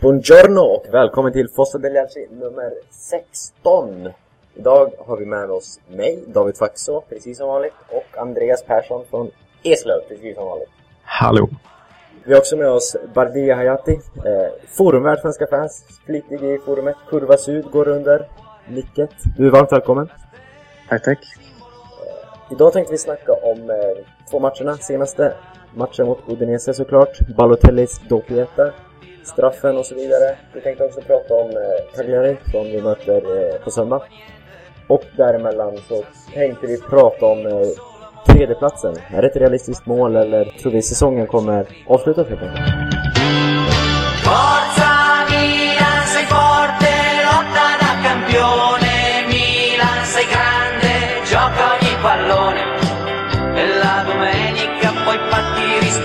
Buongiorno och välkommen till Fossa Degliarci nummer 16. Idag har vi med oss mig, David Faxå, precis som vanligt, och Andreas Persson från Eslöv, precis som vanligt. Hallå! Vi har också med oss Bardia Hayati, eh, forumvärd Svenska fans, flitig i forumet. Kurva Syd går under nicket. Du är varmt välkommen. Tack, tack. Idag tänkte vi snacka om eh, två matcherna. Senaste matchen mot Udinese såklart. Balotellis doppieta. Straffen och så vidare. Vi tänkte också prata om eh, Cagliari som vi möter eh, på söndag. Och däremellan så tänkte vi prata om eh, tredjeplatsen. Är det ett realistiskt mål eller tror vi säsongen kommer avslutas helt enkelt?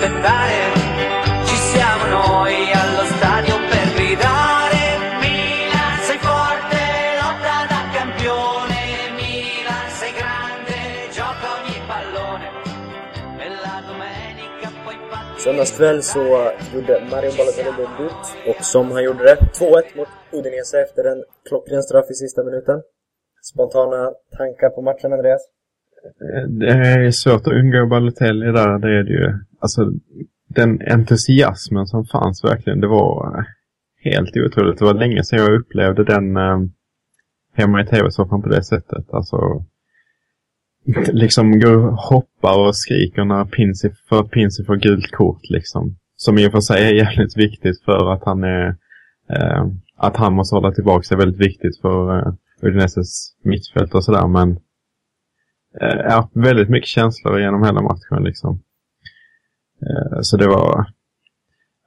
rispettare farti Söndagskväll så gjorde Mario Balotelli debut och som han gjorde det, 2-1 mot Udinese efter en klockren straff i sista minuten. Spontana tankar på matchen, Andreas? Eh, det är svårt att undgå Balotelli där, det är det ju. Alltså, den entusiasmen som fanns verkligen, det var eh, helt otroligt. Det var länge sedan jag upplevde den eh, hemma i tv-soffan på det sättet. Alltså, liksom går och hoppar och skriker när Pinsy, för att får gult kort liksom. Som i och för sig är jävligt viktigt för att han är eh, att han måste hålla tillbaka är väldigt viktigt för eh, Udineses mittfält och sådär men eh, ja, väldigt mycket känslor genom hela matchen liksom. Eh, så det var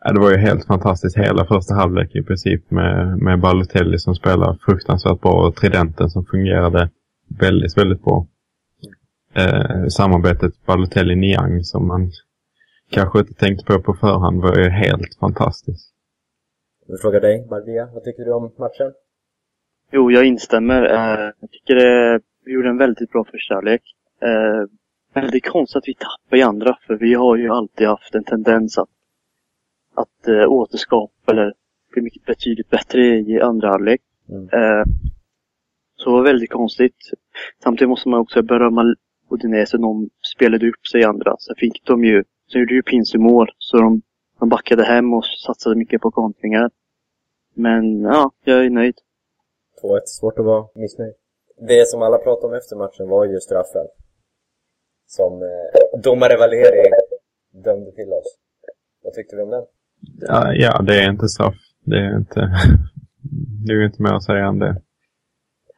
ja, det var ju helt fantastiskt hela första halvlek i princip med, med Balotelli som spelar fruktansvärt bra och Tridenten som fungerade väldigt, väldigt bra. Eh, samarbetet Balotelli-Niang som man kanske inte tänkte på på förhand var ju helt fantastiskt. Vi frågar dig, Bardia, vad tycker du om matchen? Jo, jag instämmer. Eh, jag tycker det, vi gjorde en väldigt bra första halvlek. Eh, väldigt konstigt att vi tappade i andra, för vi har ju alltid haft en tendens att, att eh, återskapa eller bli mycket betydligt bättre i andra halvlek. Mm. Eh, så det var väldigt konstigt. Samtidigt måste man också berömma Udinese. De spelade upp sig i andra. Sen fick de ju, sen gjorde ju Pinsu mål. Så de, de backade hem och satsade mycket på kontringar. Men ja, jag är nöjd. 2-1, svårt att vara missnöjd. Det som alla pratade om efter matchen var ju straffen. Som eh, domare Valeri dömde till oss. Vad tyckte vi om den? Ja, ja, det är inte straff. Det är inte... det är ju inte mer att säga än det.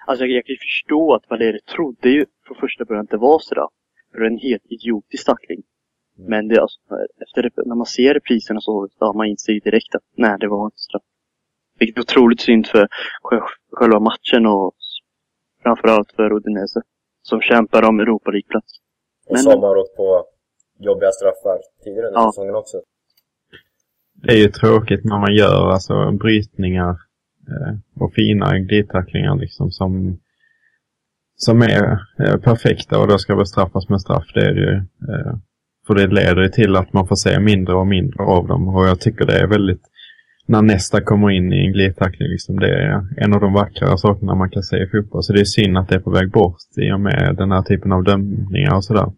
Alltså jag, jag kan ju förstå att Valeri trodde ju från första början att det var straff. För det är en helt idiotisk tackling. Men det, alltså, efter det, när man ser reprisen och så, har man insett direkt att nej, det var inte straff. Vilket är otroligt synd för sj- själva matchen och framförallt för Udinese. Som kämpar om Europa League-plats. Och Men- som har åkt på jobbiga straffar tidigare under Ja. säsongen också. Det är ju tråkigt när man gör alltså brytningar eh, och fina glidtacklingar liksom som, som är eh, perfekta och då ska bestraffas med straff. Det är det ju. Eh, för det leder ju till att man får se mindre och mindre av dem och jag tycker det är väldigt när nästa kommer in i en glidtackling liksom, det är en av de vackrare sakerna man kan se i fotboll. Så det är synd att det är på väg bort i och med den här typen av dömningar och sådär.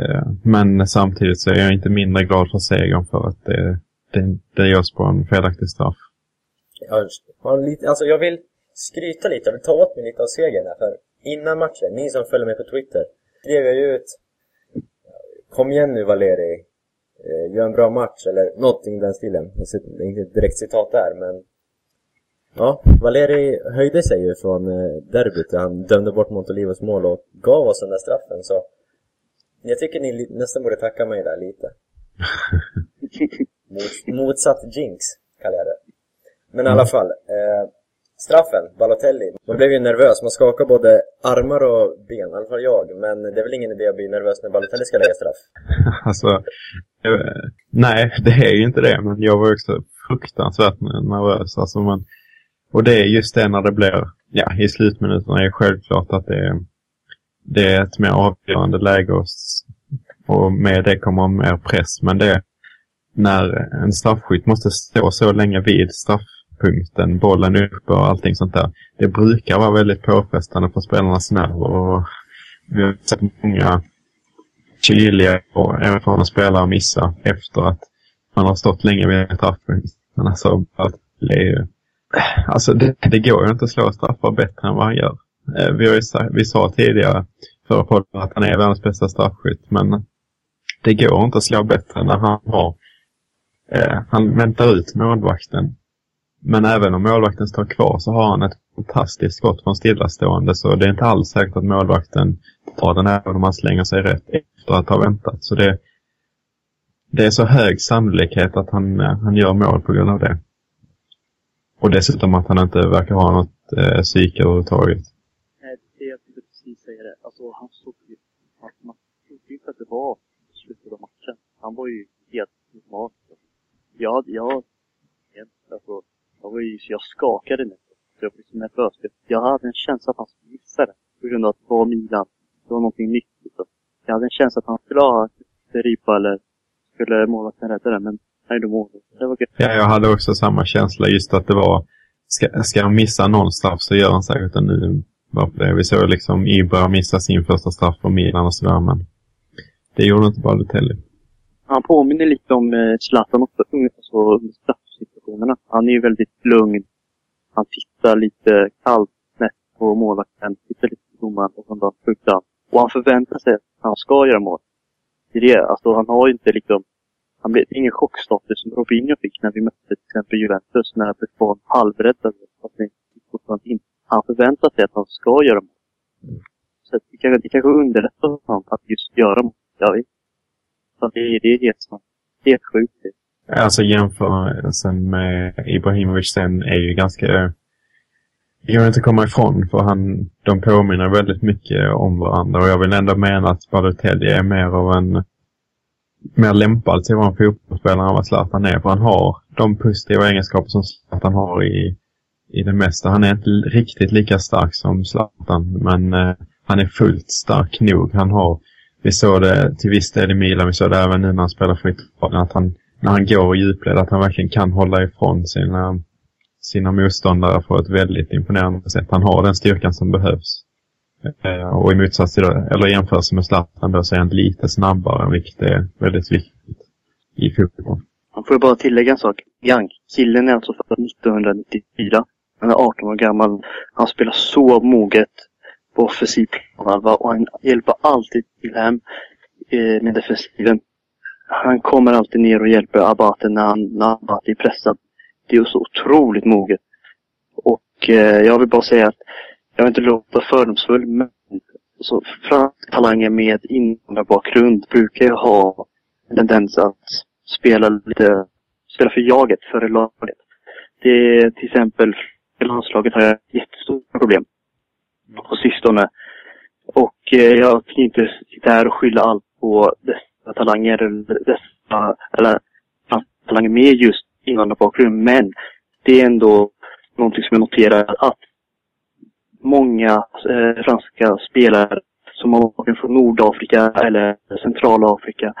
Eh, Men samtidigt så är jag inte mindre glad för segern för att det, det, det görs på en felaktig straff. Jag, har lite, alltså jag vill skryta lite, jag vill ta åt mig lite av segern här. För innan matchen, ni som följer mig på Twitter, skrev jag ju ut Kom igen nu Valeri, eh, gör en bra match eller någonting i den stilen. Det är inte direkt citat där men Ja, Valeri höjde sig ju från eh, derbyt där han dömde bort Montolivos mål och gav oss den där straffen så Jag tycker ni nästan borde tacka mig där lite. Mot, motsatt jinx, kallar jag det. Men i alla fall, eh, straffen, Balotelli. Man blev ju nervös, man skakar både armar och ben, i alla fall jag. Men det är väl ingen idé att bli nervös när Balotelli ska lägga straff? alltså, nej, det är ju inte det. Men jag var också fruktansvärt nervös. Alltså man, och det är just det när det blir, ja, i slutminuterna är det självklart att det är, det är ett mer avgörande läge och, och med det kommer mer press. Men det, när en straffskytt måste stå så länge vid straff straffpunkten, bollen uppe och allting sånt där. Det brukar vara väldigt påfrestande för spelarnas nerver och vi har sett många kyliga och erfarna spelare missa efter att man har stått länge vid en straffpunkt. Men alltså, det, är ju, alltså det, det går ju inte att slå straffar bättre än vad han gör. Eh, vi, har ju, vi sa tidigare förra podden att han är världens bästa straffskytt, men det går inte att slå bättre när han har eh, han väntar ut målvakten. Men även om målvakten står kvar så har han ett fantastiskt skott från stillastående så det är inte alls säkert att målvakten tar den även om han slänger sig rätt efter att ha väntat. Så det, det är så hög sannolikhet att han, eh, han gör mål på grund av det. Och dessutom att han inte verkar ha något eh, psyke överhuvudtaget. Nej, det jag tänkte precis säga det. Alltså han såg ju, man, man trodde ju inte att det var slutet av matchen. Han var ju helt normal. Jag, jag, alltså, jag var ju, så jag skakade nästan. Så jag blev så nervös. Jag hade en känsla att han skulle missa det. På grund av att det var Milan. Det var någonting nytt. Liksom. Jag hade en känsla att han skulle ha ribba eller skulle målvakten rädda det. Men han gjorde mål. Det var gött. Ja, jag hade också samma känsla just att det var, ska, ska han missa någon straff så gör han säkert en ny. Det. Vi såg liksom Ibra missa sin första straff för Milan och sådär, men det gjorde inte Balotelli. Han påminner lite om eh, Zlatan också, un- alltså, under situationerna. Han är ju väldigt lugn. Han tittar lite kallt snett på målvakten, tittar lite på domaren och han bara skjuter. Och han förväntar sig att han ska göra mål. Det är det, alltså han har ju inte liksom, han blev ingen chockstatus som Robinho fick när vi mötte till exempel Juventus när det var halvräddad. Han förväntar sig att han ska göra mål. Så det kanske, det kanske underlättar för honom att just göra mål. Jag vet. Så det, är- det är helt. Helt sjukt. det. Alltså jämförelsen med Ibrahimovic sen är ju ganska... Eh, det går inte att komma ifrån för han, de påminner väldigt mycket om varandra och jag vill ändå mena att Balotelli är mer av en mer lämpad till att vara en fotbollsspelare än vad Zlatan är. För han har de positiva egenskaper som Zlatan har i, i det mesta. Han är inte riktigt lika stark som Zlatan men eh, han är fullt stark nog. Han har, vi såg det till viss del i Milan, vi såg det även nu när han spelar för Italien, att han när han går i djupled att han verkligen kan hålla ifrån sina, sina motståndare på ett väldigt imponerande sätt. Han har den styrkan som behövs. Eh, och i motsats till eller i jämförelse med Zlatan då så är han lite snabbare, vilket är väldigt viktigt i fotboll. Man får jag bara tillägga en sak. Young, killen är alltså född 1994. Han är 18 år gammal. Han spelar så moget på offensiv planhalva och han hjälper alltid till hem eh, med defensiven. Han kommer alltid ner och hjälper Abate när han, när Abate är pressad. Det är så otroligt moget. Och eh, jag vill bara säga att jag vill inte låta fördomsfull, men så franska talanger med invandrarbakgrund brukar ju ha en tendens att spela lite, spela för jaget före laget. Det är till exempel, i landslaget har jag jättestora problem på sistone. Och eh, jag kan inte sitta här och skylla allt på dessa talanger dessa, eller talanger med just invandrarbakgrund. Men det är ändå någonting som jag noterar att många eh, franska spelare som har bakgrund från Nordafrika eller Centralafrika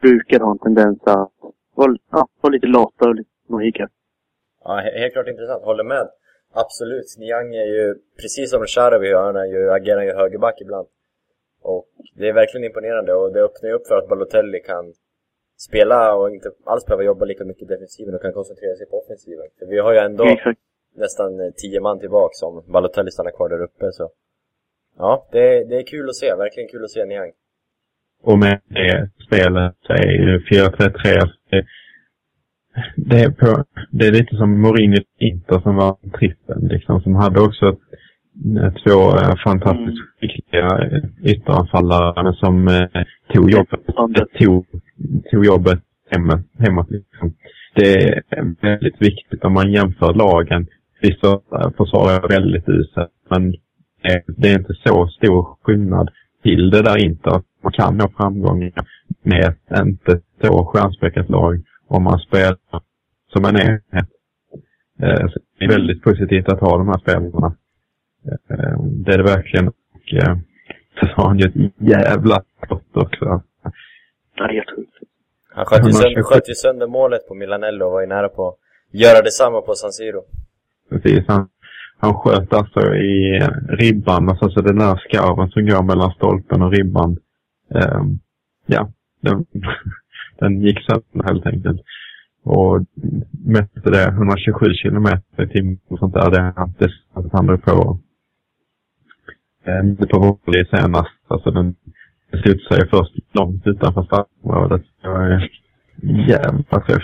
brukar ha en tendens att vara, ja, vara lite lata och lite nojiga. Ja, helt klart intressant. Håller med. Absolut. Niang är ju, precis som Sharawi, han är ju, agerar ju högerback ibland. Och det är verkligen imponerande och det öppnar ju upp för att Balotelli kan spela och inte alls behöva jobba lika mycket defensiven och kan koncentrera sig på offensiven. För vi har ju ändå Exakt. nästan eh, tio man tillbaka som Balotelli stannar kvar där uppe så. Ja, det, det är kul att se. Verkligen kul att se Niang. Och med det spelet så är ju 4-3-3 det, det, är på, det är lite som Mourinho Inter som var en trippel liksom, som hade också två eh, fantastiskt skickliga eh, ytteranfallare som eh, tog jobbet, tog, tog jobbet hemåt. hemåt liksom. Det är väldigt viktigt om man jämför lagen. Vissa eh, försvar är väldigt uselt men eh, det är inte så stor skillnad till det där inte att man kan nå framgångar med ett inte så stjärnspäckat lag om man spelar som en enhet. Eh, så Det är väldigt positivt att ha de här spelarna. Eh, Det är det verkligen. Och eh, så har han ju ett jävla skott också. Det är helt sjukt. Han sköt ju, 127. sönder, sköt ju sönder målet på Milanello och var ju nära på att göra detsamma på San Siro. Precis. Han, han sköt alltså i ribban, alltså så den där skarven som går mellan stolpen och ribban. ehm, ja, den, den gick sönder helt enkelt. Och mätte det 127 kilometer i timmen och sånt där. Det är det han drog på. Eh, på volley senast. Alltså den studsade ju först långt utanför straffområdet. Det var en jävla träff.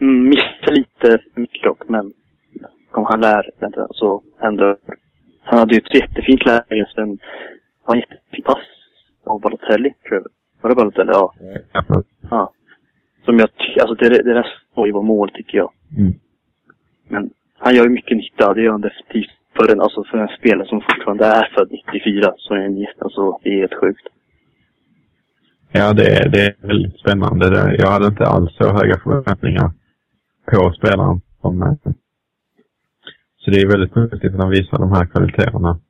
Mm, missade lite mycket dock, men kom han lär inte så ändå. Han hade ju ett jättefint läge just en, var en jättefin pass av Balotelli, tror jag. Var det Balotelli? Ja. Ja, ja. Som jag ty- alltså det, det där var ju vara mål tycker jag. Mm. Men han gör ju mycket nytta, det gör han definitivt. För en, alltså för en spelare som fortfarande är född 94, så är han jätte- alltså det är helt sjukt. Ja, det, är- det är väldigt spännande. Det, jag hade inte alls så höga förväntningar på spelaren. Som, eh, så det är väldigt positivt att han visar de här kvaliteterna.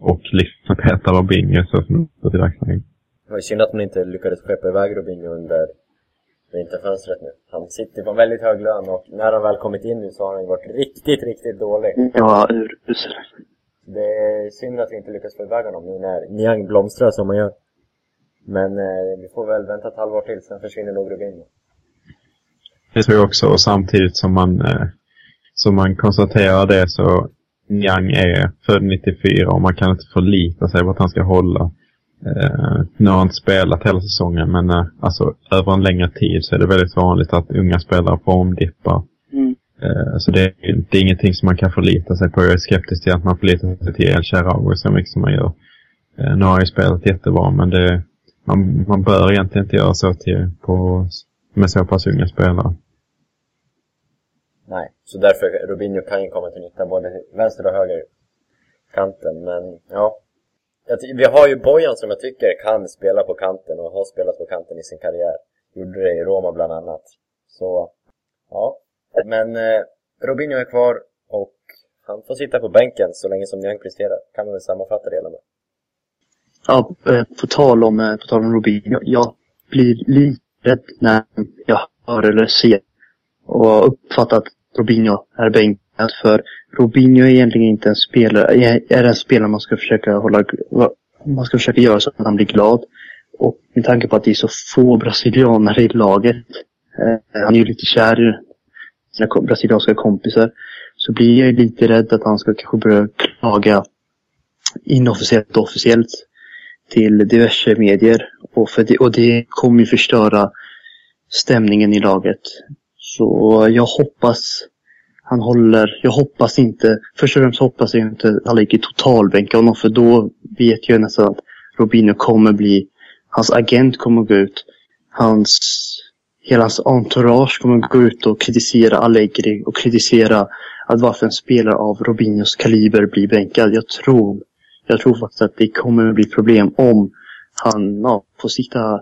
Och liksom petar Robinho så som det i dagsläget. Det var synd att man inte lyckades skeppa iväg Robinho under vinterfönstret nu. Han sitter på en väldigt hög lön och när han väl kommit in nu så har han varit riktigt, riktigt dålig. Ja, urusel. Det är synd att vi inte lyckas få iväg honom nu när Niang blomstrar som man gör. Men eh, vi får väl vänta ett halvår till, sen försvinner nog Robinho. Det tror jag också. Och samtidigt som man, eh, som man konstaterar det så Niang är född 94 och man kan inte förlita sig på att han ska hålla. Eh, nu har han inte spelat hela säsongen men eh, alltså över en längre tid så är det väldigt vanligt att unga spelare formdippar. Mm. Eh, så det, är- det är ingenting som man kan förlita sig på. Jag är skeptisk till att man förlitar sig till El Shaarawy så mycket som man gör. Eh, nu har han ju spelat jättebra men det, man, man bör egentligen inte göra så till, på, med så pass unga spelare. Nej, så därför Robinho kan ju komma till nytta både vänster och höger kanten. Men ja, vi har ju Bojan som jag tycker kan spela på kanten och har spelat på kanten i sin karriär. Gjorde det i Roma bland annat. Så, ja. Men eh, Robinho är kvar och han får sitta på bänken så länge som Nyang presterar. Kan man väl sammanfatta det hela med. Ja, eh, på tal om, eh, på tal om Robinho. Jag blir lite rädd när jag hör eller ser och uppfattar att Robinho är bänk. För Robinho är egentligen inte en spelare, är, en spelare man ska försöka hålla, man ska försöka göra så att han blir glad. Och med tanke på att det är så få brasilianer i laget, eh, han är ju lite kär i sina brasilianska kompisar, så blir jag lite rädd att han ska kanske börja klaga inofficiellt och officiellt till diverse medier. Och, för det, och det kommer ju förstöra stämningen i laget. Så jag hoppas han håller, jag hoppas inte, först och främst hoppas jag inte att han ligger totalbänka honom för då vet jag nästan att Robinho kommer bli, hans agent kommer gå ut, hans, hela hans entourage kommer gå ut och kritisera Allegri och kritisera att varför en spelare av Robinhos kaliber blir bänkad. Jag tror jag tror faktiskt att det kommer bli problem om han ja, får sitta,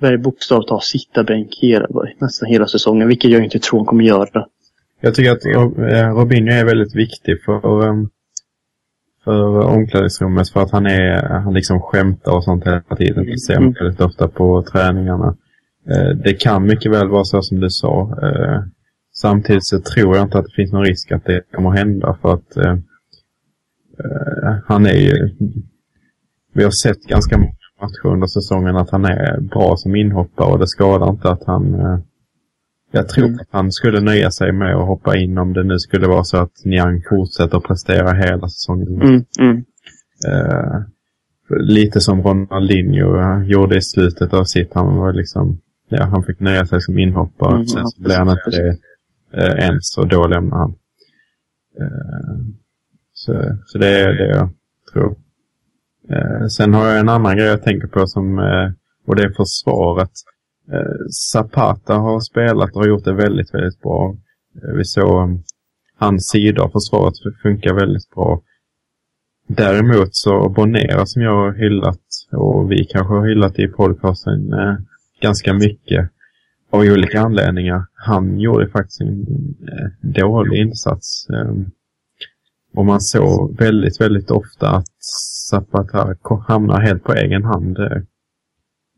varje bokstav ta sitta bänk hela, nästan hela säsongen, vilket jag inte tror han kommer göra. Jag tycker att eh, Robinho är väldigt viktig för, ehm, för omklädningsrummet för att han är, han liksom skämtar och sånt hela tiden. Det ser man Mm. väldigt ofta på träningarna. Eh, Det kan mycket väl vara så som du sa. Eh, Samtidigt så tror jag inte att det finns någon risk att det kommer hända för att han är ju, vi har sett ganska många matcher under säsongen att han är bra som inhoppare och det skadar inte att han jag tror Mm. att han skulle nöja sig med att hoppa in om det nu skulle vara så att Niang fortsätter prestera hela säsongen. Mm, mm. Eh, lite som Ronaldinho gjorde i slutet av sitt. Han var liksom, ja, han fick nöja sig som inhoppare. Mm, Sen så blev han inte det eh, ens och då lämnade han. Eh, så, så det är det jag tror. Eh, sen har jag en annan grej jag tänker på som, och det är försvaret. Eh, Zapata har spelat och har gjort det väldigt, väldigt bra. Eh, vi såg um, hans sida av försvaret funkar väldigt bra. Däremot så Bonera som jag har hyllat och vi kanske har hyllat i podcasten eh, ganska mycket av olika anledningar. Han gjorde faktiskt en eh, dålig insats. Eh, och man såg väldigt, väldigt ofta att Zapata hamnar helt på egen hand. Eh.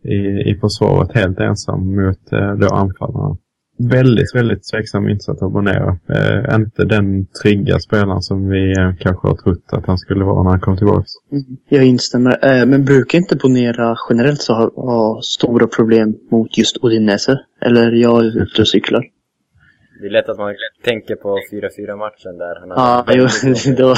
I, i försvaret helt ensam mot eh, då anfallarna. Väldigt, väldigt tveksam insats av Bonero. Eh, inte den trygga spelaren som vi eh, kanske har trott att han skulle vara när han kom tillbaka. Jag instämmer. Eh, men brukar inte Bonera generellt så ha, ha stora problem mot just Odinese? Eller jag är ute och cyklar? Det är lätt att man tänker på 4-4 matchen där han Ja, jo, då,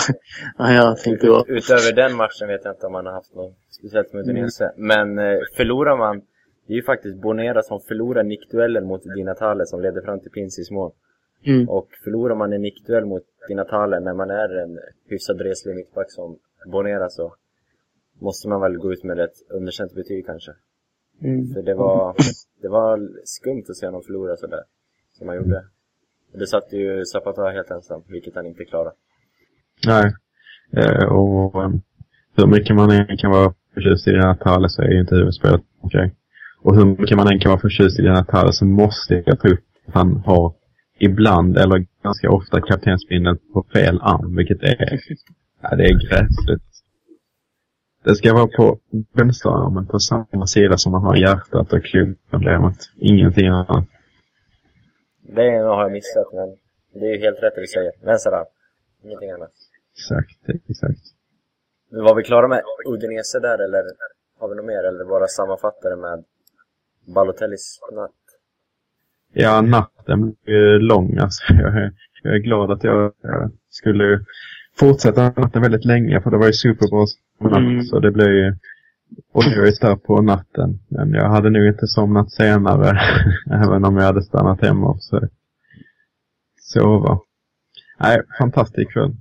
ja, jag tänkte på. Utöver den matchen vet jag inte om han har haft något speciellt med Udinese. Men eh, förlorar man, det är ju faktiskt Bonera som förlorar nickduellen mot Di Natale som leder fram till Pinsis mål. Mm. Och förlorar man en nickduell mot Di Natale när man är en hyfsad reslig mittback som Bonera så måste man väl gå ut med ett underkänt betyg kanske. Mm. För det var, det var skumt att se honom förlora sådär, som han gjorde. Det satt ju Zapata helt ensam, vilket han inte klarade. Nej. Eh, och eh, hur mycket man än kan vara förtjust i den här Thaler så är ju inte huvudspelet okej. Och hur mycket man än kan vara förtjust i den här Thaler så måste jag tro att han har ibland, eller ganska ofta, kaptensbindeln på fel arm, vilket är, ja, det är gräsligt. Det ska vara på vänsterarmen på samma sida som man har hjärtat och klubproblemet. Ingenting annat. Det har jag missat, men det är ju helt rätt det du säger. Vänsterarm. Ingenting annat. Exakt, exakt. Men var vi klara med Udinese där, eller har vi något mer? Eller bara sammanfattare med Balotellis natt? Ja, natten är lång alltså. Jag är, jag är glad att jag skulle fortsätta natten väldigt länge för det var ju Super Bowl natt Mm. så det blev ju onödigt där på natten. Men jag hade nog inte somnat senare även om jag hade stannat hemma och försökt sova. Nej, fantastisk kväll.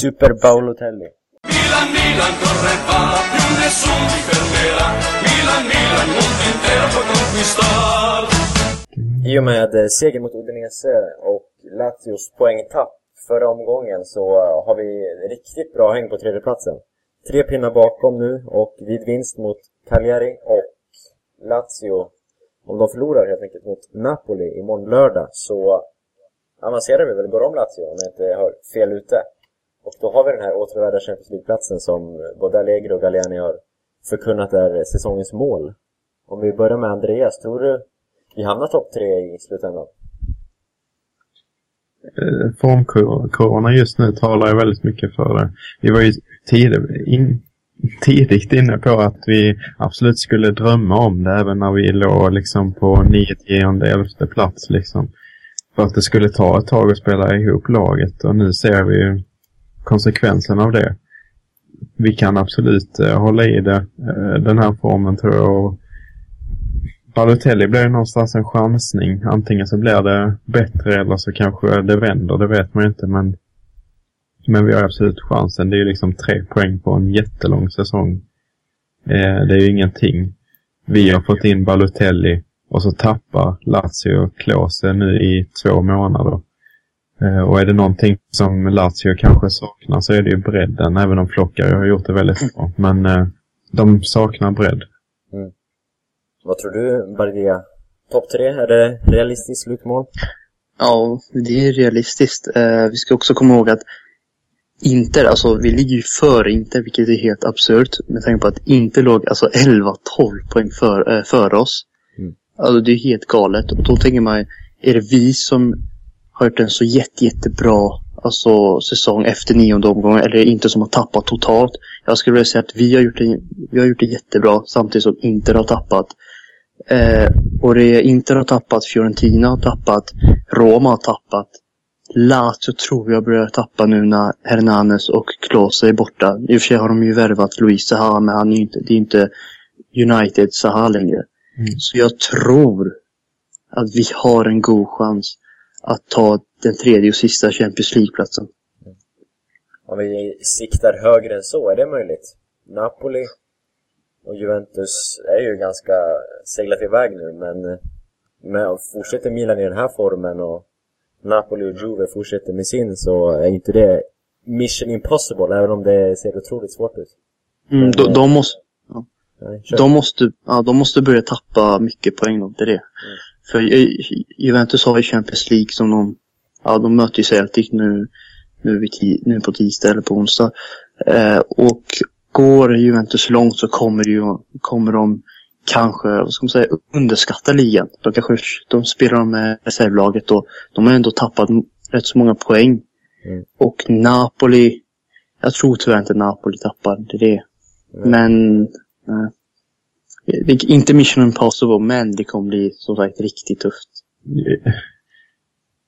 Super Balotelli. Milan, Milan, corre va, più nessuno ti fermerà. Milan, Milan, mondo intero può conquistar. I och med seger mot Udinese och Lazios poängtapp förra omgången så har vi riktigt bra häng på tredjeplatsen. Tre pinnar bakom nu och vid vinst mot Cagliari och Lazio, om de förlorar helt enkelt mot Napoli imorgon lördag så avancerar vi väl, går om Lazio om jag inte har fel ute. Och då har vi den här återvärda Champions League-platsen som både Allegri och Galliani har förkunnat är säsongens mål. Om vi börjar med Andreas, tror du vi hamnar topp tre i slutändan? Eh, formkurvorna just nu talar ju väldigt mycket för det. Vi var ju tid, in, tidigt inne på att vi absolut skulle drömma om det även när vi låg liksom på 9, 10, 11 plats liksom. För att det skulle ta ett tag att spela ihop laget och nu ser vi ju konsekvensen av det. Vi kan absolut eh, hålla i det, eh, den här formen tror jag. Och Balotelli blir ju någonstans en chansning. Antingen så blir det bättre eller så kanske det vänder, det vet man ju inte. Men, men vi har absolut chansen. Det är ju liksom tre poäng på en jättelång säsong. Eh, det är ju ingenting. Vi har fått in Balotelli och så tappar Lazio Klose nu i två månader. Eh, och är det någonting som Lazio kanske saknar så är det ju bredden, även om Flockare har gjort det väldigt bra. Men eh, de saknar bredd. Vad tror du, Bardia? Topp tre, är det realistiskt slutmål? Ja, det är realistiskt. Vi ska också komma ihåg att Inter, alltså vi ligger ju före Inter, vilket är helt absurt med tanke på att Inter låg alltså 11-12 poäng för, eh, före oss. Mm. Alltså det är helt galet. Och då tänker man, är det vi som har gjort en så jätte, jättebra alltså, säsong efter nionde omgången eller är det Inter som har tappat totalt? Jag skulle vilja säga att vi har gjort det, vi har gjort det jättebra samtidigt som Inter har tappat. Eh, och det är Inter har tappat, Fiorentina har tappat, Roma har tappat. Lazio tror jag börjar tappa nu när Hernanes och Klose är borta. I och för sig har de ju värvat Luis Zaha, men han är inte, det är inte United Zaha längre. Så jag tror att vi har en god chans att ta den tredje och sista Champions League-platsen. Om vi siktar högre än så, är det möjligt? Napoli och Juventus är ju ganska seglat iväg nu, men med, fortsätter Milan i den här formen och Napoli och Juve fortsätter med sin så är inte det mission impossible, även om det ser otroligt svårt ut. Mm, de, de, måste, Nej, kör. de, måste, ja, de måste börja tappa mycket poäng då, det är det. För Ju- Juventus har ju Champions League som de, ja de möter ju Celtic nu, nu, nu på tisdag eller på onsdag. Eh, och går Juventus långt så kommer, ju, kommer de kanske, vad ska man säga, underskattar ligan. De kanske de spelar med reservlaget och de har ändå tappat rätt så många poäng. Mm. Och Napoli, jag tror tyvärr inte Napoli tappar, det är det. Mm. Men, nej. Det är inte mission impossible, men det kommer bli som sagt riktigt tufft.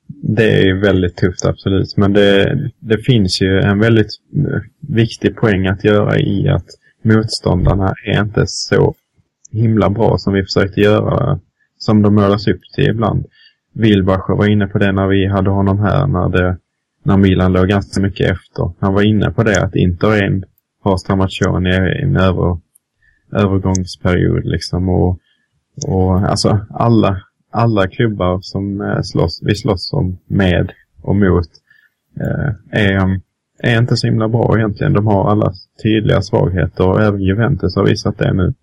Det är väldigt tufft, absolut. Men det, det finns ju en väldigt viktig poäng att göra i att motståndarna är inte så himla bra som vi försökte göra, som de målas upp till ibland. Wilbacher var inne på det när vi hade honom här, när, det, när Milan låg ganska mycket efter. Han var inne på det att Inter är en, har Stramaccioni i en över, övergångsperiod liksom. Och, och alltså alla, alla klubbar som eh, slåss, vi slåss om med och mot eh, är, um, är inte så himla bra egentligen. De har alla tydliga svagheter och även Juventus har visat det nu.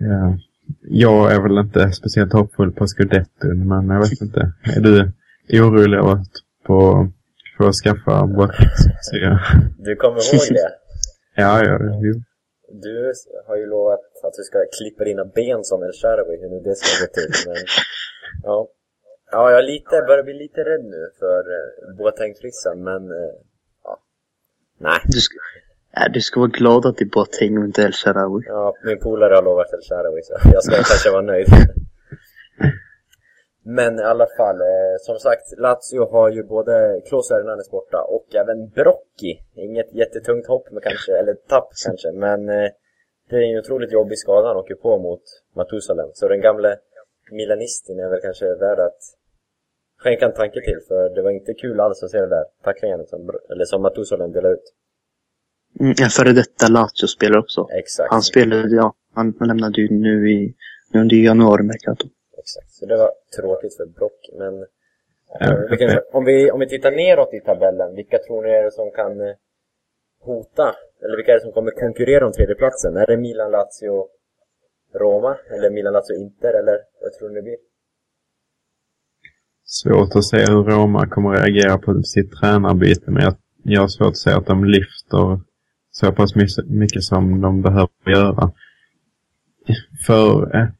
Eh, jag är väl inte speciellt hoppfull på Scudetton, men jag vet inte. Är du orolig över att på, få skaffa Boateng? Du kommer ihåg det? Ja, ja, jo. Du har ju lovat att du ska klippa dina ben som El Sharawi, hur nu det ska gå till. Men, ja. ja, jag är lite, börjar bli lite rädd nu för uh, Boateng-frissan, men uh, ja. Nej. Du ska, ja, du ska vara glad att det är Boateng och inte El Sharawi. Ja, min polare har lovat El Sharawi, så jag ska kanske vara nöjd. Men i alla fall, eh, som sagt, Lazio har ju både Klose Hernandez borta och även Brocchi. Inget jättetungt hopp, men kanske, eller tapp kanske, men eh, det är en otroligt jobbig skada han åker på mot Matusalem. Så den gamle Milanistin är väl kanske värd att skänka en tanke till, för det var inte kul alls att se det där tacklingen som, eller som Matusalem delade ut. Mm, en före detta Lazio-spelare också. Exakt. Han spelade, ja, han lämnade ju nu i, nu under januari Mercato. Exakt, så det var tråkigt för Brock, men eh, vi kan, om, vi, om vi tittar neråt i tabellen, vilka tror ni är det som kan eh, hota, eller vilka är det som kommer konkurrera om tredjeplatsen? Är det Milan, Lazio, Roma? Eller Milan, Lazio, Inter? Eller vad tror ni det blir? Svårt att se hur Roma kommer att reagera på sitt tränarbyte, men jag, jag har svårt att se att de lyfter så pass mycket, som de behöver göra. För ett,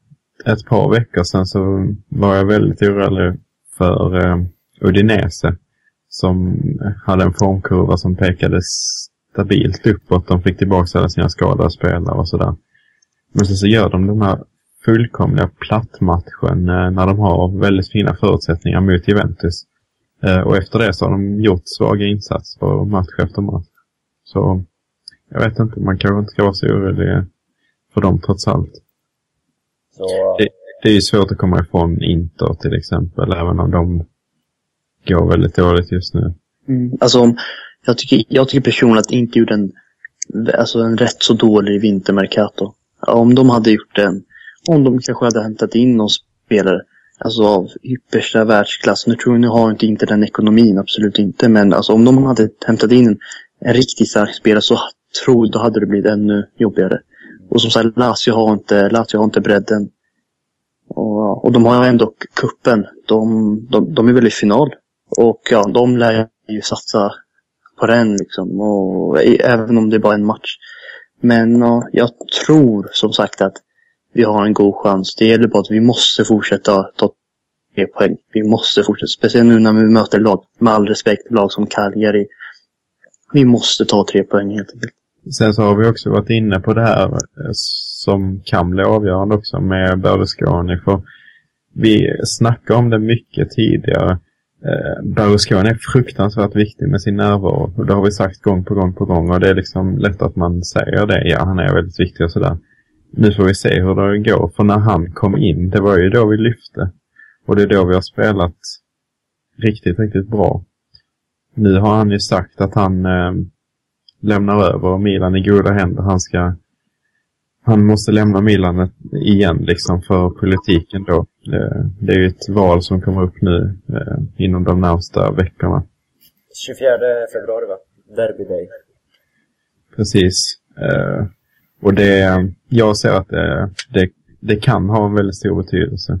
ett par veckor sedan så var jag väldigt orolig för eh, Udinese som hade en formkurva som pekade stabilt uppåt. De fick tillbaka alla sina skadade spelare och sådär. Men sen så gör de den här fullkomliga plattmatchen eh, när de har väldigt fina förutsättningar mot Juventus. Eh, och efter det så har de gjort svaga insatser match efter match. Så jag vet inte, man kanske inte ska vara så orolig för dem trots allt. Så, Det, det är ju svårt att komma ifrån Inter till exempel, även om de går väldigt dåligt just nu. Mm. Alltså, om- jag tycker, jag tycker personligen att inte gjorde en, alltså en rätt så dålig vintermercato. Om de hade gjort en, om de kanske hade hämtat in någon spelare, alltså av yppersta världsklass. Nu tror jag, nu har inte inte den ekonomin, absolut inte. Men alltså om de hade hämtat in en, en riktigt stark spelare så tror då hade det blivit ännu jobbigare. Och som sagt, Lazio har inte, Lazio har inte bredden. Och, och de har ändå kuppen. De, de, de är väl i final. Och ja, de lär ju satsa på den liksom. Och, även om det är bara en match. Men ja, jag tror som sagt att vi har en god chans. Det gäller bara att vi måste fortsätta ta tre poäng. Vi måste fortsätta. Speciellt nu när vi möter lag, med all respekt, lag som Cagliari. Vi måste ta tre poäng helt enkelt. Sen så har vi också varit inne på det här eh, som kan bli avgörande också med Berlusconi. För vi snackade om det mycket tidigare. Eh, Berlusconi är fruktansvärt viktig med sin närvaro. Och det har vi sagt gång på gång på gång. Och det är liksom lätt att man säger det. Ja, han är väldigt viktig och sådär. Nu får vi se hur det går. För när han kom in, det var ju då vi lyfte. Och det är då vi har spelat riktigt, riktigt bra. Nu har han ju sagt att han eh, lämnar över Milan i goda händer. Han ska han måste lämna Milan igen liksom för politiken då. Det, det är ju ett val som kommer upp nu eh, inom de närmsta veckorna. 24 februari va? Derby day. Precis. Eh, och det, jag ser att det, det, det kan ha en väldigt stor betydelse.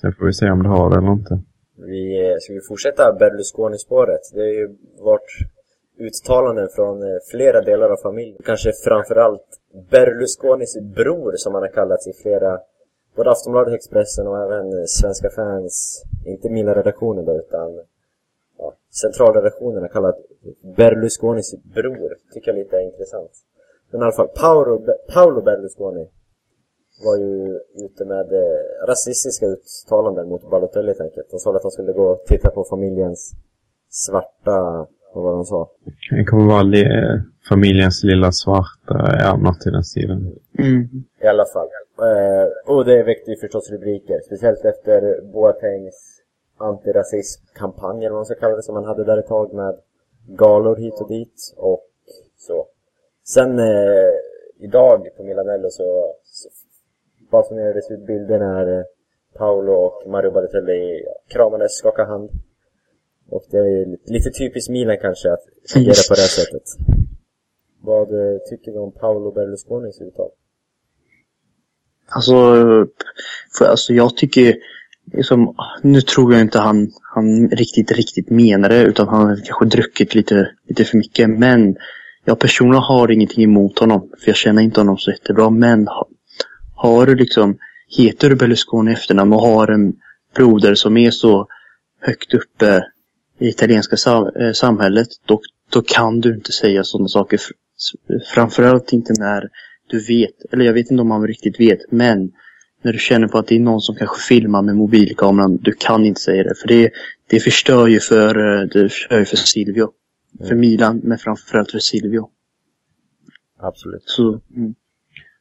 Sen får vi se om det har det eller inte. Vi, eh, ska vi fortsätta Berlusconi-spåret? Det har ju varit uttalanden från eh, flera delar av familjen. Kanske framförallt Berlusconis bror som han har kallats i flera, både Aftonbladet, Expressen och även eh, Svenska fans, inte mina redaktioner då utan ja, centralredaktionen har kallat Berlusconis bror. Tycker jag lite är intressant. Men i alla fall, Paolo, Paolo Berlusconi var ju ute med eh, rasistiska uttalanden mot Balotelli helt enkelt. Han sa att han skulle gå och titta på familjens svarta, vad var det han sa? Det kommer vara li- familjens lilla svarta, ja, något i den stilen. Mm. I alla fall. Eh, och det väckte ju förstås rubriker. Speciellt efter Boatengs antirasismkampanj eller vad man ska kalla det som han hade där ett tag med galor hit och dit och så. Sen eh, idag på Milanello så, så basunerades ut bilder när eh, Paolo och Mario Balotelli kramades, skakade hand. Och det är ju lite, typiskt Milan kanske att agera på det här sättet. Vad eh, tycker vi om Paolo Berlusconis uttal? Alltså, för, alltså jag tycker, liksom, nu tror jag inte han, han riktigt, riktigt menar det, utan han har kanske druckit lite, lite för mycket. Men jag personligen har ingenting emot honom, för jag känner inte honom så jättebra. Men har, har du liksom, heter du Berlusconi i efternamn och har en broder som är så högt uppe italienska sam, eh, samhället, då, då kan du inte säga sådana saker. Framförallt inte när du vet, eller jag vet inte om han riktigt vet, men när du känner på att det är någon som kanske filmar med mobilkameran, du kan inte säga det. För det, det förstör ju för, eh, det förstör ju för Silvio. För Milan, men framförallt för Silvio. Absolut. Så, mm.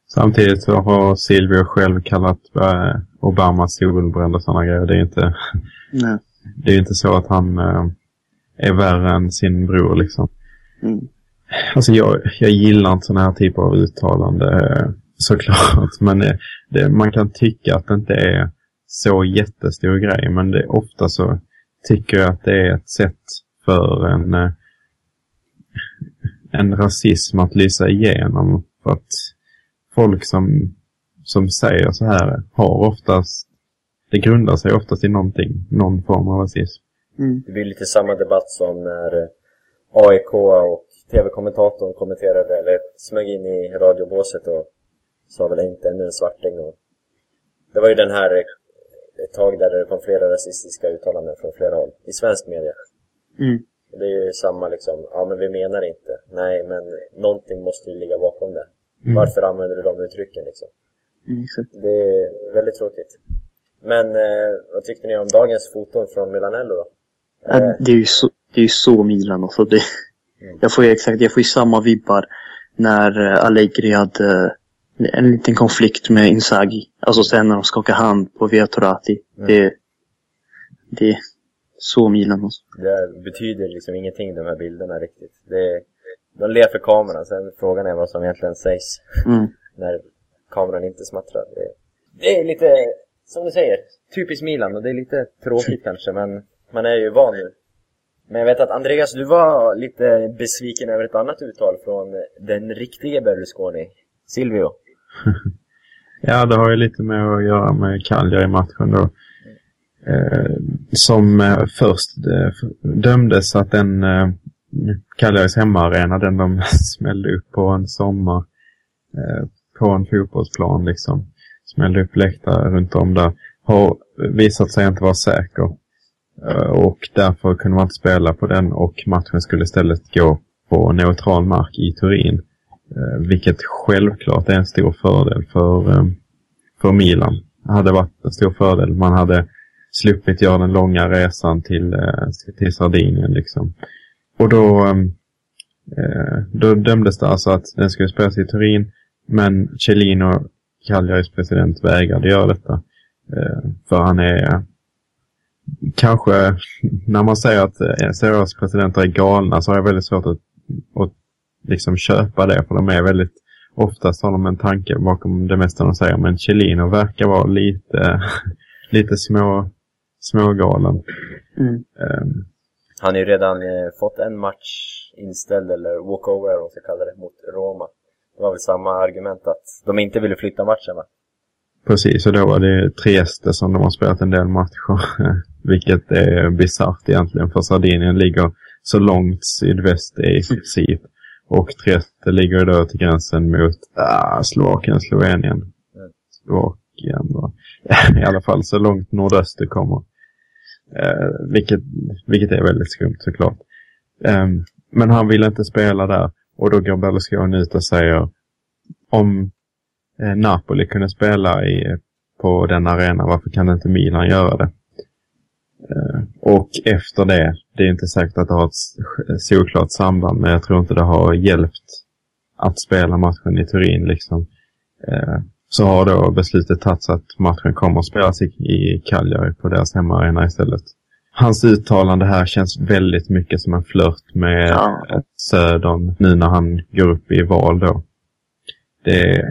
Samtidigt så har Silvio själv kallat eh, Obama solbränd och sådana grejer. Det är inte, nej. Det är inte så att han eh, är värre än sin bror liksom. Mm. Alltså jag, jag gillar inte sådana här typer av uttalande eh, såklart. Men eh, det, man kan tycka att det inte är så jättestor grej. Men det, ofta så tycker jag att det är ett sätt för en, en rasism att lysa igenom. För att folk som, som säger så här har oftast, det grundar sig oftast i någonting, någon form av rasism. Mm. Det blir lite samma debatt som när eh, AIK och TV-kommentatorn kommenterade, eller smög in i radiobåset och sa väl inte ännu en svarting och Det var ju den här eh, ett tag där det kom flera rasistiska uttalanden från flera håll, i svensk media. Mm. Det är ju samma liksom, ja men vi menar inte. Nej, men någonting måste ju ligga bakom det. Varför använder du de uttrycken liksom? Mm. Det är väldigt tråkigt. Men eh, vad tyckte ni om dagens foton från Milanello då? Eh, Det är ju så, det är så Milan alltså. Det, jag får ju exakt, jag får ju samma vibbar när eh, Allegri hade eh, en liten konflikt med Inzaghi. Alltså sen när de skakade hand på Via Torati. Det, det är så Milan alltså. Det betyder liksom ingenting de här bilderna riktigt. Det, de ler för kameran, sen frågan är vad som egentligen sägs Mm. när kameran inte smattrar. Det, det är lite, som du säger, typiskt Milan och det är lite tråkigt kanske men man är ju van nu. Men jag vet att Andreas, du var lite besviken över ett annat uttal från den riktiga Berlusconi, Silvio. Ja, det har ju lite med att göra med Cagliari i matchen då. Eh, som eh, först eh, dömdes att den eh, Cagliaris hemmaarena, den de smällde upp på en sommar eh, på en fotbollsplan liksom. Smällde upp läktare runt om där. Har visat sig inte vara säker. Eh, och därför kunde man inte spela på den och matchen skulle istället gå på neutral mark i Turin. Eh, vilket självklart är en stor fördel för, eh, för Milan. Det hade varit en stor fördel. Man hade sluppit göra den långa resan till, till Sardinien. Liksom. Och då, ehm, då dömdes det alltså att den skulle spelas i Turin. Men Cellino, Cagliaris president, vägrade göra detta. Eh, för han är kanske, när man säger att eh, seriösa presidenter är galna så har jag väldigt svårt att, att liksom köpa det. För de är väldigt, oftast har de en tanke bakom det mesta de säger. Men Cellino verkar vara lite, lite små, smågalen. Mm. Um, Han har ju redan eh, fått en match inställd, eller walkover vad man ska kalla det, mot Roma. Det var väl samma argument att de inte ville flytta matchen va? Precis, och då var det Trieste som de har spelat en del matcher. Vilket är bisarrt egentligen, för Sardinien ligger så långt sydväst i princip. Och Trieste ligger då till gränsen mot ah, Slovakien, Slovenien. Slovakien va? I alla fall så långt nordöst det kommer. Eh, vilket, vilket är väldigt skumt såklart. Eh, men han vill inte spela där. Och då går Berlusconi ut och säger om eh, Napoli kunde spela i, på den arenan, varför kan inte Milan göra det? Eh, och efter det, det är inte säkert att det har ett solklart samband, men jag tror inte det har hjälpt att spela matchen i Turin liksom. Eh, så har då beslutet tagits att matchen kommer att spelas i, i Cagliari på deras hemmaarena istället. Hans uttalande här känns väldigt mycket som en flört med Ja. Södern nu när han går upp i val då. Det,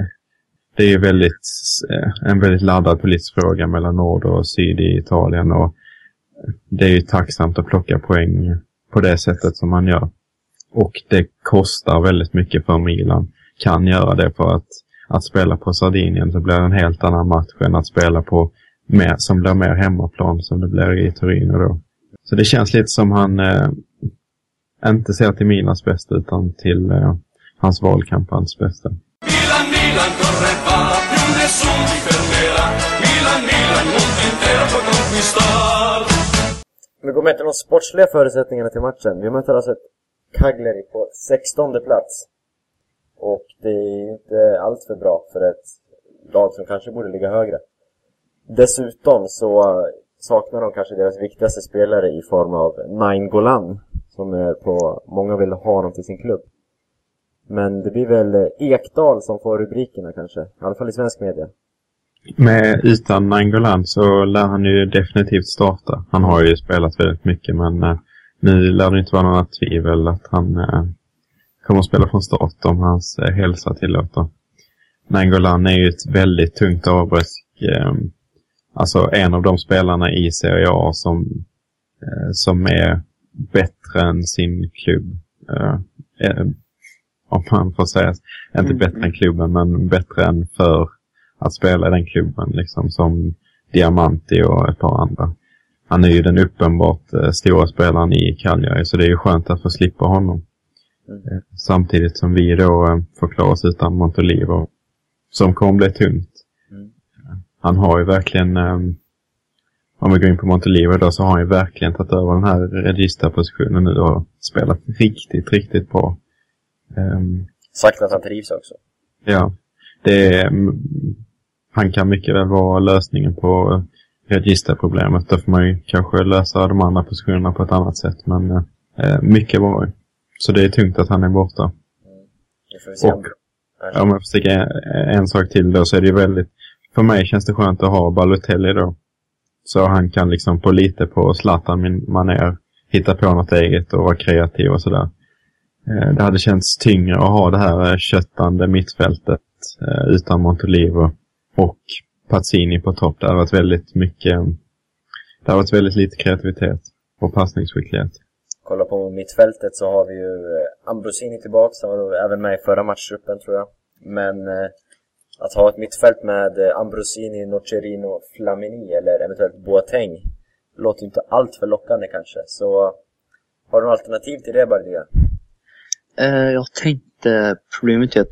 det är väldigt, eh, en väldigt laddad politisk fråga mellan nord och syd i Italien och det är ju tacksamt att plocka poäng på det sättet som man gör. Och det kostar väldigt mycket för Milan. Kan göra det för att, att spela på Sardinien så blir det en helt annan match än att spela på mer, som blir mer hemmaplan som det blir i Torino då. Så det känns lite som han eh, inte ser till Milans bästa utan till eh, hans valkampanjs bästa. Milan, Milan corre va, più nessuno ti fermerà. Milan, Milan, mondo intero può conquistar. Vi går med till de sportsliga förutsättningarna till matchen. Vi möter alltså ett Cagliari på 16 plats. Och det är inte allt för bra för ett lag som kanske borde ligga högre. Dessutom så saknar de kanske deras viktigaste spelare i form av Nain Golan. Som är på, många vill ha honom till sin klubb. Men det blir väl Ekdal som får rubrikerna kanske. I alla fall i svensk media. Med utan Nangolan så lär han ju definitivt starta. Han har ju spelat väldigt mycket men eh, nu lär det inte vara några tvivel att han eh, kommer att spela från start om hans eh, hälsa tillåter. Nangolan är ju ett väldigt tungt avbräck. Eh, Alltså en av de spelarna i Serie A som, eh, som är bättre än sin klubb. Eh, eh, om man får säga. Inte bättre än klubben men bättre än för att spela i den klubben liksom som Diamanti och ett par andra. Han är ju den uppenbart eh, stora spelaren i Cagliari så det är ju skönt att få slippa honom. Eh, samtidigt som vi då eh, får klara oss utan Montolivo som kommer bli tungt. Mm. Han har ju verkligen, eh, om vi går in på Montolivo då, så har han ju verkligen tagit över den här registerpositionen nu och spelat riktigt, riktigt bra. Ehm, Sagt att han trivs också. Ja, det är, mm, han kan mycket väl vara lösningen på registerproblemet. Då får man ju kanske lösa de andra positionerna på ett annat sätt. Men eh, mycket bra. Så det är tungt att han är borta. Om... Och om jag får sticka en, en sak till då så är det ju väldigt... För mig känns det skönt att ha Balotelli då. Så han kan liksom på lite på Zlatan min maner hitta på något eget och vara kreativ och sådär. Eh, det hade känts tyngre att ha det här eh, köttande mittfältet eh, utan Montolivo och Pazzini på topp. Det hade varit väldigt mycket... Det hade varit väldigt lite kreativitet och passningsskicklighet. Kolla på mittfältet så har vi ju Ambrosini tillbaks, han var även med i förra matchtruppen tror jag. Men eh, att ha ett mittfält med eh, Ambrosini, Nocerino, Flamini eller eventuellt Boateng låter ju inte allt för lockande kanske. Så har du något alternativ till det Bardia? Eh, jag tänkte, problemet är att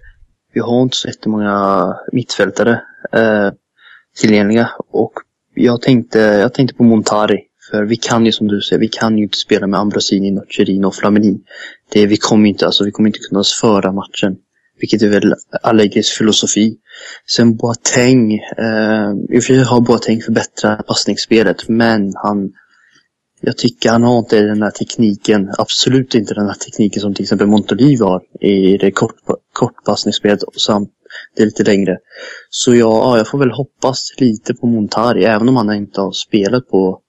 vi har inte så jättemånga mittfältare eh, tillgängliga. Och jag tänkte, jag tänkte på Montari. För vi kan ju som du säger, vi kan ju inte spela med Ambrosini, Nocerino och Flamini. Det, vi kommer inte, alltså vi kommer inte kunna föra matchen. Vilket är väl Allegris filosofi. Sen Boateng, eh, i och för sig har Boateng förbättrat passningsspelet, men han jag tycker han har inte den här tekniken, absolut inte den här tekniken som till exempel Montolivo har i det kort, kortpassningsspelet och samt det lite längre. Så ja, jag får väl hoppas lite på Montari, även om han inte har spelat på,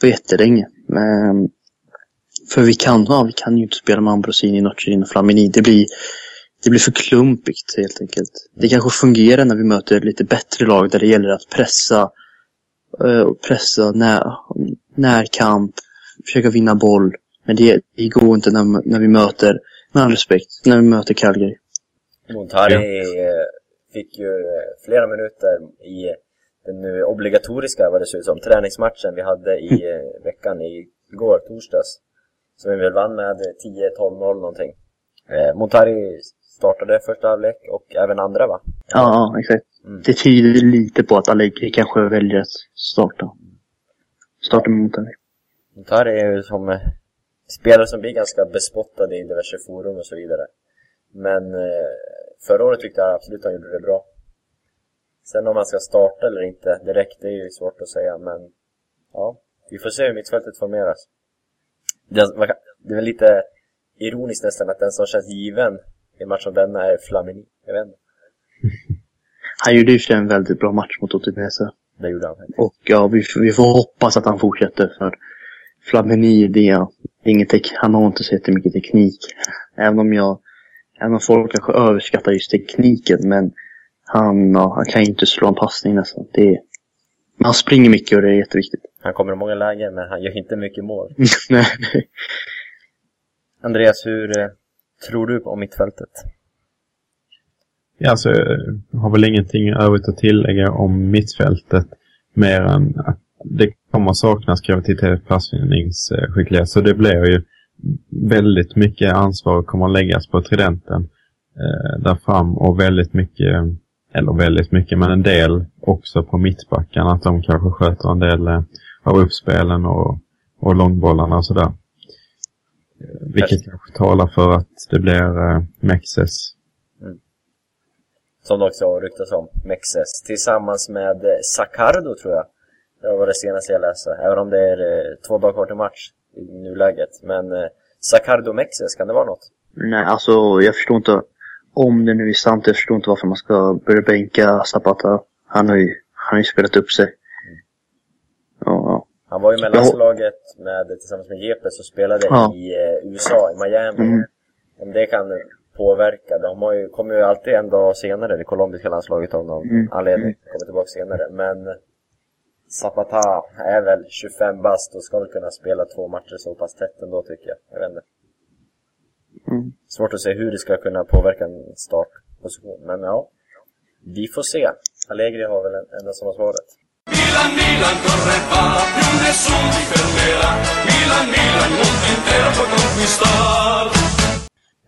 på jättelänge. Men, för vi kan, ja, vi kan ju inte spela med Ambrosini, Nocerino och Flamini. Det blir, det blir för klumpigt helt enkelt. Det kanske fungerar när vi möter lite bättre lag där det gäller att pressa eh, och pressa när, närkamp, försöka vinna boll. Men det, det går inte när, när vi möter, med all respekt, när vi möter Calgary. Montari Ja. eh, fick ju eh, flera minuter i den nu obligatoriska, vad det ser ut som, träningsmatchen vi hade i eh, veckan igår, torsdags. Som vi väl vann med 10-12-0 någonting. Eh, Montari startade första halvlek och även andra va? Ja, ja exakt. Mm. Det tyder lite på att Allegri kanske väljer att starta. Starta med Montari. Montari är ju som eh, spelare som blir ganska bespottade i diverse forum och så vidare. Men eh, förra året tyckte jag absolut att han gjorde det bra. Sen om han ska starta eller inte direkt, det är ju svårt att säga men ja, vi får se hur mittfältet formeras. Det är väl lite ironiskt nästan att den som känns given i en match som denna är Flamini. Jag vet inte. Han gjorde ju för en väldigt bra match mot Udinese. Det gjorde han faktiskt. Och ja, vi, vi får hoppas att han fortsätter för Flamini, det är inget han har inte så jättemycket teknik. Även om jag, även om folk kanske överskattar just tekniken, men han, ja, han kan ju inte slå en passning nästan. Det är, men han springer mycket och det är jätteviktigt. Han kommer i många lägen men han gör inte mycket mål. Nej. Andreas, hur eh, tror du om mittfältet? Ja, alltså, jag har väl ingenting övrigt att tillägga om mittfältet. Mer än att det kommer saknas kreativitet, passningsskicklighet. Så det blir ju väldigt mycket ansvar kommer att läggas på tridenten eh, där fram och väldigt mycket, eller väldigt mycket, men en del också på mittbackarna. Att de kanske sköter en del eh, av uppspelen och, och långbollarna och sådär. Eh, vilket kanske talar för att det blir eh, Mexes Som det också har ryktats om, Mexes. Tillsammans med eh, Sacardo tror jag. Det var det senaste jag läste. Även om det är eh, två dagar kvar till match i nuläget. Men eh, Sacardo Mexes, kan det vara något? Nej, alltså jag förstår inte. Om det nu är sant, jag förstår inte varför man ska börja bänka Zapata. Han har ju, han har ju spelat upp sig. Han var ju med landslaget med, tillsammans med Jepes och spelade Ja. i eh, USA, i Miami. Mm. Om det kan påverka. De har ju, kommer ju alltid en dag senare, det colombiska landslaget av någon Mm. anledning. Kommer tillbaka senare. Men Zapata är väl 25 bast och ska väl kunna spela två matcher så pass tätt ändå tycker jag. Jag vet inte. Mm. Svårt att se hur det ska kunna påverka en startposition. Men ja, vi får se. Allegri har väl en- enda som har svaret. Milan, Milan corre va, più nessuno ti fermerà. Milan, Milan, mondo intero può conquistar.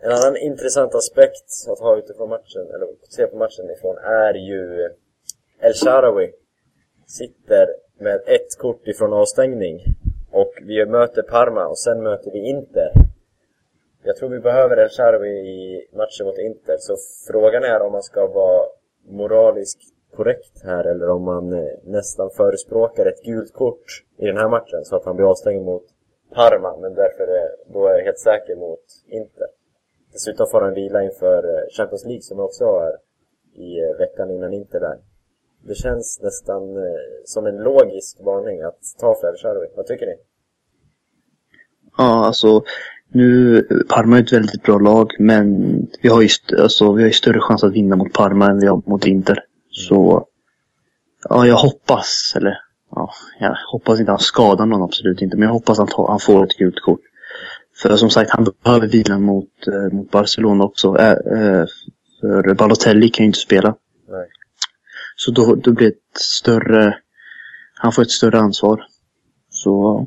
En annan intressant aspekt att ha utifrån matchen, eller se på matchen ifrån, är ju El Sharawi. Sitter med ett kort ifrån avstängning. Och vi möter Parma och sen möter vi Inter. Jag tror vi behöver El Sharawi i matchen mot Inter, så frågan är om man ska vara moraliskt korrekt här eller om man eh, nästan förespråkar ett gult kort i den här matchen så att han blir avstängd mot Parma, men därför är, då är jag helt säker mot Inter. Dessutom får han vila inför eh, Champions League som också är i eh, veckan innan Inter där. Det känns nästan som en logisk varning att ta för Vad tycker ni? Ja, alltså nu, Parma är ett väldigt bra lag, men vi har ju, st- alltså, vi har ju större chans att vinna mot Parma än vi har mot Inter. Så, ja, jag hoppas, eller ja, jag hoppas inte han skadar någon, absolut inte, men jag hoppas att han, får ett gult kort. För som sagt, han behöver vila mot, eh, mot Barcelona också. Äh, för Balotelli kan ju inte spela. Nej. Så då, då blir ett större, han får ett större ansvar. Så,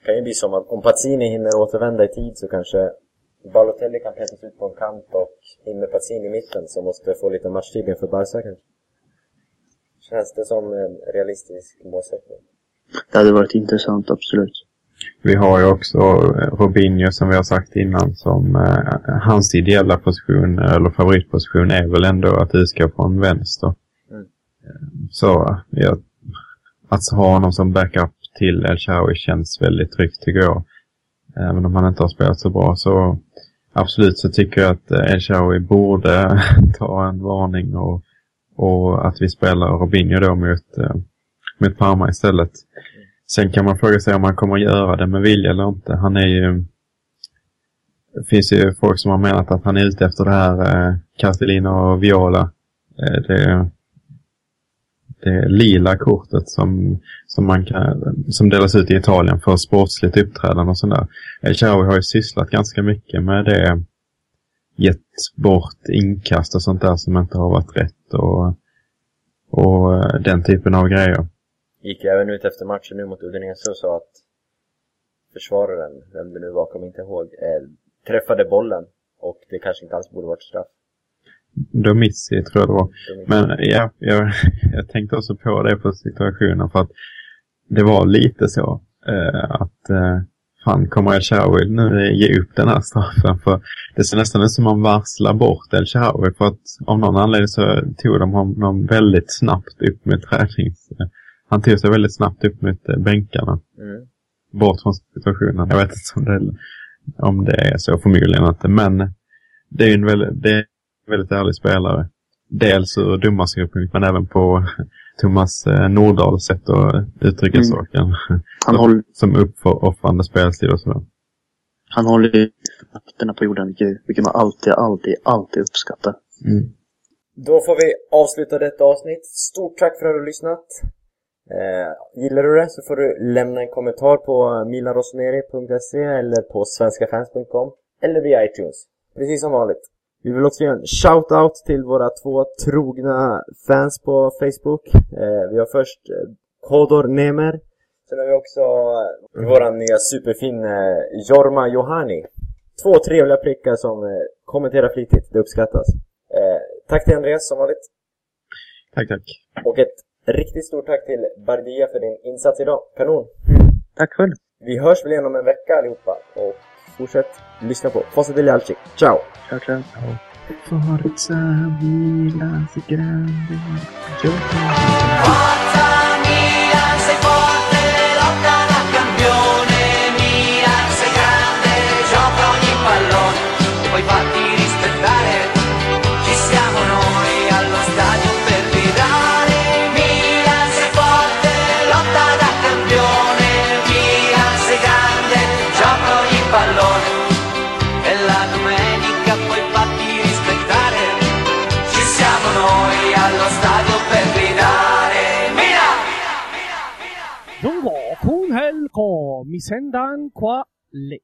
Det kan ju bli som att om Pazzini hinner återvända i tid så kanske Balotelli kan petas ut på en kant och in med Pazzini i mitten som måste få lite matchtid inför Barca kanske. Känns det som en realistisk målsättning? det hade varit intressant, absolut. Vi har ju också Robinho som vi har sagt innan som eh, hans ideella position eller favoritposition är väl ändå att utgå från vänster. Mm. Eh, Så ja, att ha honom som backup till El Shaarawy känns väldigt tryggt tycker jag. Även om han inte har spelat så bra så absolut så tycker jag att El Shaarawy borde ta en varning och, och att vi spelar Robinho då mot, eh, mot Parma istället. Sen kan man fråga sig om han kommer att göra det med vilja eller inte. Han är ju... Det finns ju folk som har menat att han är ute efter det här eh, Castellino och Viola. Eh, det, det lila kortet som, som, man kan, som delas ut i Italien för sportsligt uppträdande och sådär. Eh, El Shaarawy har ju sysslat ganska mycket med det. Gett bort inkast och sånt där som inte har varit rätt och, och eh, den typen av grejer. Gick även ut efter matchen nu mot Udinese och sa att försvararen, vem det nu var, kommer inte ihåg, eh, träffade bollen. Och det kanske inte alls borde varit straff. Domici tror jag det var. Men ja, jag, jag tänkte också på det på situationen för att det var lite så eh, att eh, fan kommer El Shaarawy nu ge upp den här straffen för det ser nästan ut som om man varslar bort El Shaarawy för att av någon anledning så tog de honom väldigt snabbt upp med tränings... Han tog sig väldigt snabbt upp mot eh, bänkarna. Mm. Bort från situationen. Jag vet inte om det, om det är så, förmodligen inte. Men det är en väldigt, det är en väldigt ärlig spelare. Dels ur domarsynpunkt men även på Thomas eh, Nordahls sätt att uttrycka Mm. saken. Han håller, Som uppoffrande spelstil och sådär. han håller ju fötterna på jorden, vilket, man alltid, alltid, alltid uppskattar. Mm. Då får vi avsluta detta avsnitt. Stort tack för att du har lyssnat. Eh, gillar du det så får du lämna en kommentar på milanrossoneri.se eller på svenskafans.com eller via iTunes. Precis som vanligt. Vi vill också göra en shout-out till våra två trogna fans på Facebook. Eh, vi har först eh, Kodor Nemer. Sen har vi också eh, våran nya superfin eh, Jorma Johani. Två trevliga prickar som kommenterar flitigt. Det uppskattas. Tack till Andreas som vanligt. Tack, tack. Och ett riktigt stort tack till Bardia för din insats idag. Kanon! Tack själv. Vi hörs väl igen om en vecka allihopa. Och fortsätt lyssna på Facit eller Alci. Ciao! Ciao, ciao. Forza Milan, si grande. mi Misendaan qua le.